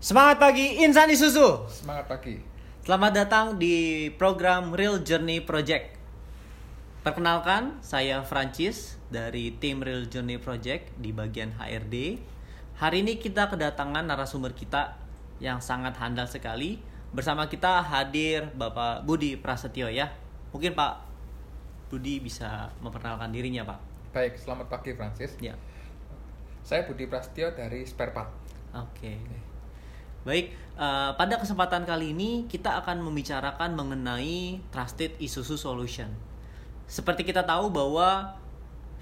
Semangat pagi Insan Isuzu. Semangat pagi. Selamat datang di program Real Journey Project. Perkenalkan, saya Francis dari tim Real Journey Project di bagian HRD. Hari ini kita kedatangan narasumber kita yang sangat handal sekali. Bersama kita hadir Bapak Budi Prasetyo ya. Mungkin Pak Budi bisa memperkenalkan dirinya Pak. Baik, selamat pagi Francis. Ya. Saya Budi Prasetyo dari Sparepart. Oke. Baik, eh, pada kesempatan kali ini kita akan membicarakan mengenai Trusted Isuzu Solution. Seperti kita tahu bahwa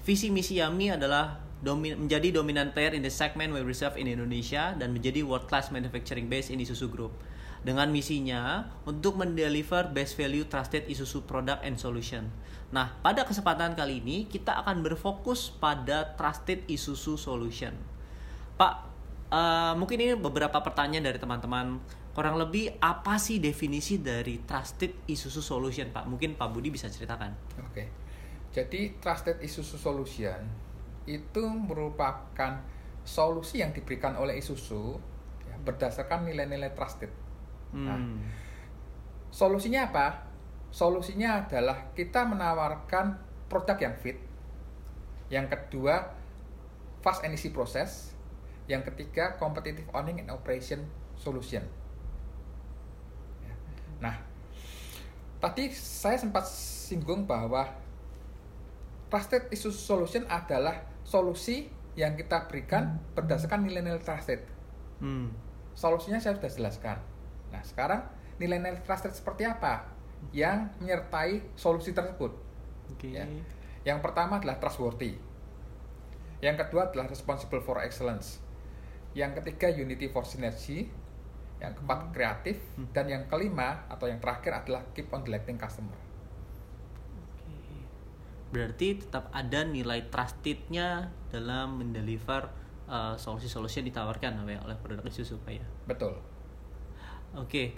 visi misi Yami adalah domi- menjadi dominant player in the segment we reserve in Indonesia dan menjadi world class manufacturing base in Isuzu Group. Dengan misinya untuk mendeliver best value trusted Isuzu product and solution. Nah, pada kesempatan kali ini kita akan berfokus pada trusted Isuzu solution. Pak, eh, mungkin ini beberapa pertanyaan dari teman-teman. Kurang lebih apa sih definisi dari trusted Isuzu solution, Pak? Mungkin Pak Budi bisa ceritakan. Oke. Jadi Trusted Isuzu Solution itu merupakan solusi yang diberikan oleh Isuzu ya, berdasarkan nilai-nilai trusted. Nah, Hmm. Solusinya apa? Solusinya adalah kita menawarkan produk yang fit. Yang kedua, fast and easy process. Yang ketiga, competitive owning and operation solution. Ya. Nah, tadi saya sempat singgung bahwa trusted issue solution adalah solusi yang kita berikan berdasarkan nilai-nilai trusted. Hmm. Solusinya saya sudah jelaskan. Nah, sekarang nilai-nilai trusted seperti apa yang menyertai solusi tersebut? Oke. Ya. Yang pertama adalah trustworthy. Yang kedua adalah responsible for excellence. Yang ketiga unity for synergy. Yang keempat kreatif dan yang kelima atau yang terakhir adalah keep on delighting customer. Berarti tetap ada nilai trustednya dalam mendeliver uh, solusi-solusi yang ditawarkan oleh oleh produk Isuzu, Pak ya. Betul. Oke,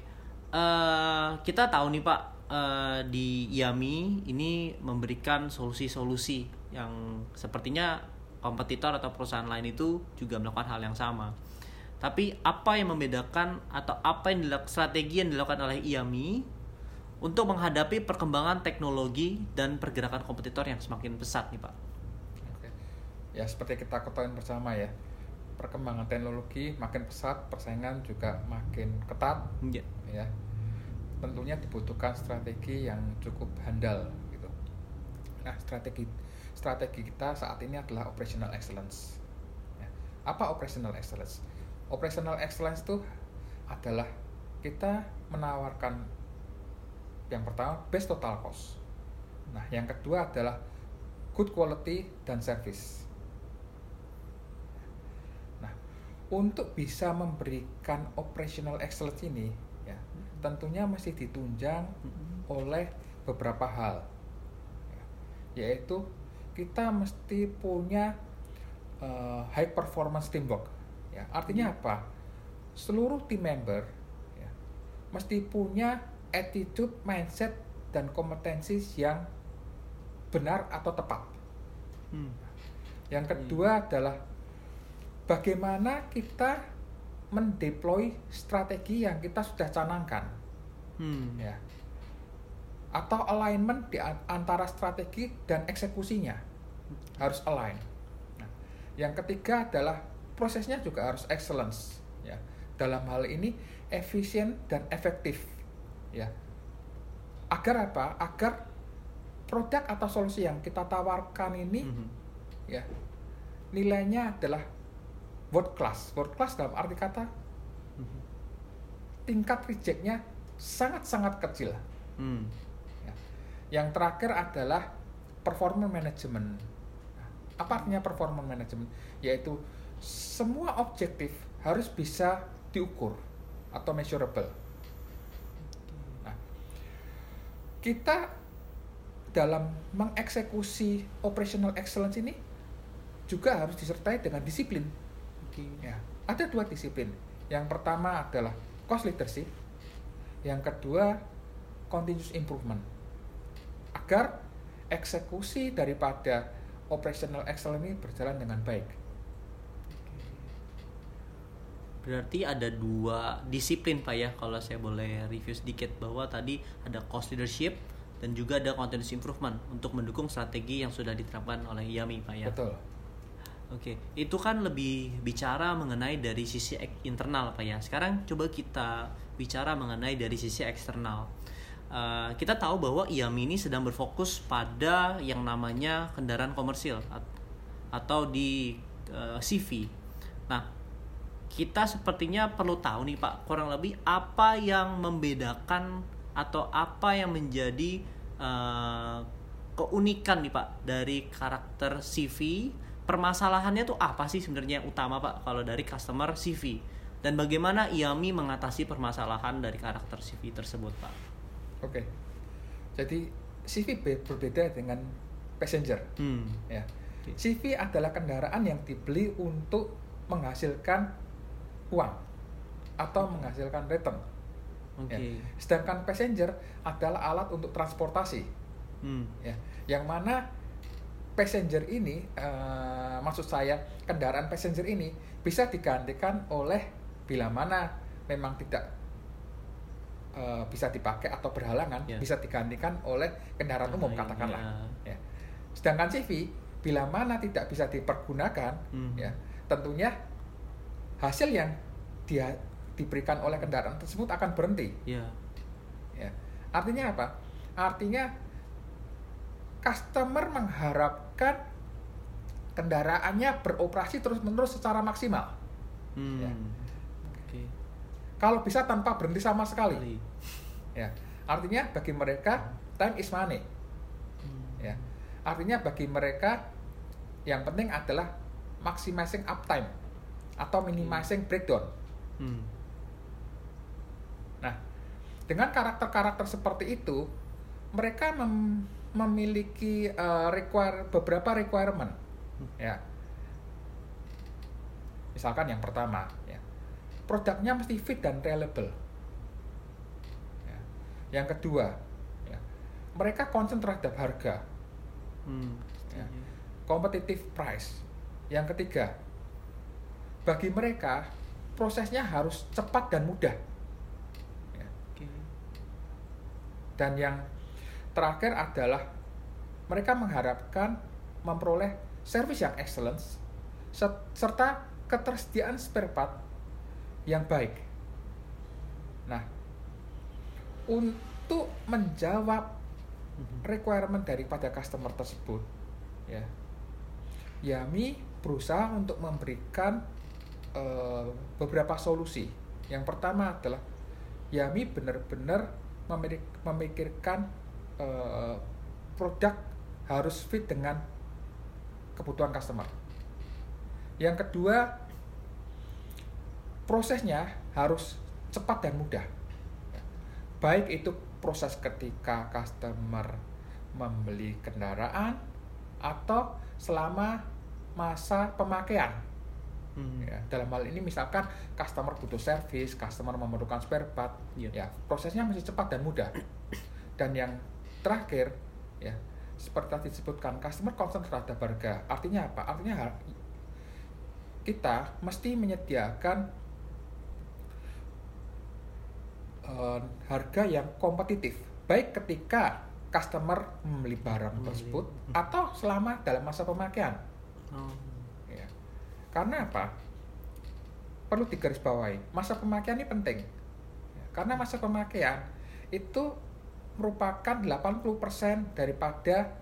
Eh, kita tahu nih Pak eh, di Yami ini memberikan solusi-solusi yang sepertinya kompetitor atau perusahaan lain itu juga melakukan hal yang sama. Tapi apa yang membedakan atau apa yang dilak- strategi yang dilakukan oleh Yami untuk menghadapi perkembangan teknologi dan pergerakan kompetitor yang semakin pesat nih Pak? Oke. Ya seperti kita ketahui bersama ya, perkembangan teknologi makin pesat, persaingan juga makin ketat. Ya. ya tentunya dibutuhkan strategi yang cukup handal gitu. Nah, strategi strategi kita saat ini adalah operational excellence. Ya. Apa operational excellence? Operational excellence itu adalah kita menawarkan yang pertama best total cost. Nah, yang kedua adalah good quality dan service. Nah, untuk bisa memberikan operational excellence ini ya tentunya masih ditunjang oleh beberapa hal Ya, yaitu kita mesti punya uh, high performance teamwork. Ya artinya apa? Seluruh team member ya, mesti punya attitude mindset dan kompetensi yang benar atau tepat. Hmm. yang kedua adalah bagaimana kita mendeploy strategi yang kita sudah canangkan. Hmm. ya atau alignment di an- antara strategi dan eksekusinya harus align. Nah, yang ketiga adalah prosesnya juga harus excellence ya. Dalam hal ini efisien dan efektif ya. Agar apa? Agar produk atau solusi yang kita tawarkan ini Mhm. ya nilainya adalah world class. World class dalam arti kata Mhm. tingkat rejectnya sangat-sangat kecil. Hmm. Ya. Yang terakhir adalah performance management. Apa artinya performance management? Yaitu semua objektif harus bisa diukur atau measurable. Nah, kita dalam mengeksekusi operational excellence ini juga harus disertai dengan disiplin. Oke. Ya, ada dua disiplin. Yang pertama adalah cost leadership. Yang kedua continuous improvement. Agar eksekusi daripada operational excellence ini berjalan dengan baik. Berarti ada dua disiplin Pak ya kalau saya boleh review sedikit bahwa tadi ada cost leadership dan juga ada continuous improvement untuk mendukung strategi yang sudah diterapkan oleh Yami Pak ya. Betul. Oke, itu kan lebih bicara mengenai dari sisi internal Pak ya. Sekarang coba kita bicara mengenai dari sisi eksternal. Eh, kita tahu bahwa Yami ini sedang berfokus pada yang namanya kendaraan komersil at- atau di eh, CV. Nah, kita sepertinya perlu tahu nih Pak, kurang lebih apa yang membedakan atau apa yang menjadi eh, keunikan nih Pak dari karakter CV. Permasalahannya tuh apa sih sebenarnya yang utama Pak kalau dari customer CV? Dan bagaimana Yami mengatasi permasalahan dari karakter CV tersebut Pak? Oke. Jadi CV be- berbeda dengan passenger. Hmm. Ya. CV adalah kendaraan yang dibeli untuk menghasilkan uang atau menghasilkan return. Oke. Ya. Sedangkan passenger adalah alat untuk transportasi. Hmm. Ya. Yang mana passenger ini, eh, maksud saya kendaraan passenger ini bisa digantikan oleh bila mana memang tidak eh, bisa dipakai atau berhalangan, Ya. bisa digantikan oleh kendaraan umum Ah, katakanlah. iya. Ya. Sedangkan CV bila mana tidak bisa dipergunakan, Hmm. ya tentunya hasil yang dia diberikan oleh kendaraan tersebut akan berhenti. Ya. Ya. Artinya apa? Artinya customer mengharapkan kendaraannya beroperasi terus-menerus secara maksimal. Hmm. Ya. Oke. Kalau bisa tanpa berhenti sama sekali. Kali. Ya. Artinya bagi mereka time is money. Hmm. Ya. Artinya bagi mereka yang penting adalah maximizing uptime atau minimizing breakdown. Hmm. Nah, dengan karakter-karakter seperti itu, mereka mem- memiliki eh, require beberapa requirement. Ya. Misalkan yang pertama, ya. Produknya mesti fit dan reliable. Ya. Yang kedua, ya. Mereka concern terhadap harga, Hmm. Ya. competitive price. Yang ketiga, bagi mereka prosesnya harus cepat dan mudah. Ya. Dan yang terakhir adalah mereka mengharapkan memperoleh service yang excellence se- serta ketersediaan spare part yang baik. Nah, untuk menjawab requirement daripada customer tersebut, ya, Yami berusaha untuk memberikan eh, beberapa solusi. Yang pertama adalah Yami benar-benar memik- memikirkan eh, produk harus fit dengan kebutuhan customer. Yang kedua, prosesnya harus cepat dan mudah. Baik itu proses ketika customer membeli kendaraan atau selama masa pemakaian. Hmm. Ya, dalam hal ini misalkan customer butuh service, customer memerlukan spare part, Iya. ya prosesnya masih cepat dan mudah. Dan yang terakhir, ya seperti tadi disebutkan, customer concern terhadap harga. Artinya apa? Artinya kita mesti menyediakan eh, harga yang kompetitif, baik ketika customer membeli barang Membeli. tersebut atau selama dalam masa pemakaian. Oh. Ya. Karena apa? Perlu digarisbawahi, masa pemakaian ini penting. Ya, Karena masa pemakaian itu merupakan 80% daripada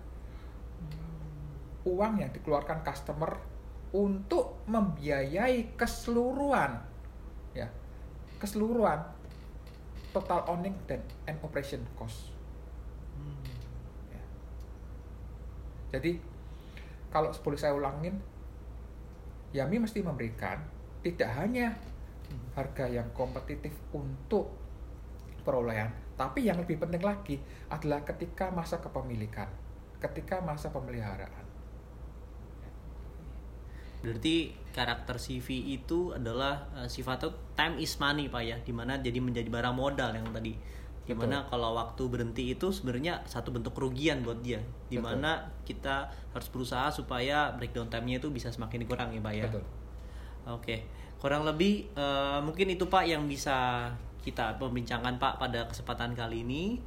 uang yang dikeluarkan customer untuk membiayai keseluruhan ya keseluruhan total owning dan and operation cost Hmm. ya. Jadi kalau boleh saya ulangin, Yami mesti memberikan tidak hanya harga yang kompetitif untuk perolehan, tapi yang lebih penting lagi adalah ketika masa kepemilikan, ketika masa pemeliharaan. Berarti karakter CV itu adalah eh, sifatnya time is money pak ya, di mana jadi menjadi barang modal yang tadi, di mana kalau waktu berhenti itu sebenarnya satu bentuk kerugian buat dia, di mana kita harus berusaha supaya breakdown time-nya itu bisa semakin dikurangi pak ya. Betul. Oke, kurang lebih eh, mungkin itu Pak yang bisa kita pembincangkan Pak pada kesempatan kali ini.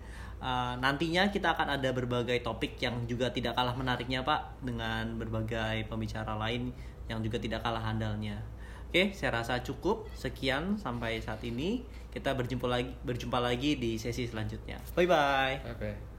Eh, nantinya kita akan ada berbagai topik yang juga tidak kalah menariknya Pak dengan berbagai pembicara lain yang juga tidak kalah handalnya. Oke, saya rasa cukup. Sekian sampai saat ini. Kita berjumpa lagi berjumpa lagi di sesi selanjutnya. Bye bye. Bye.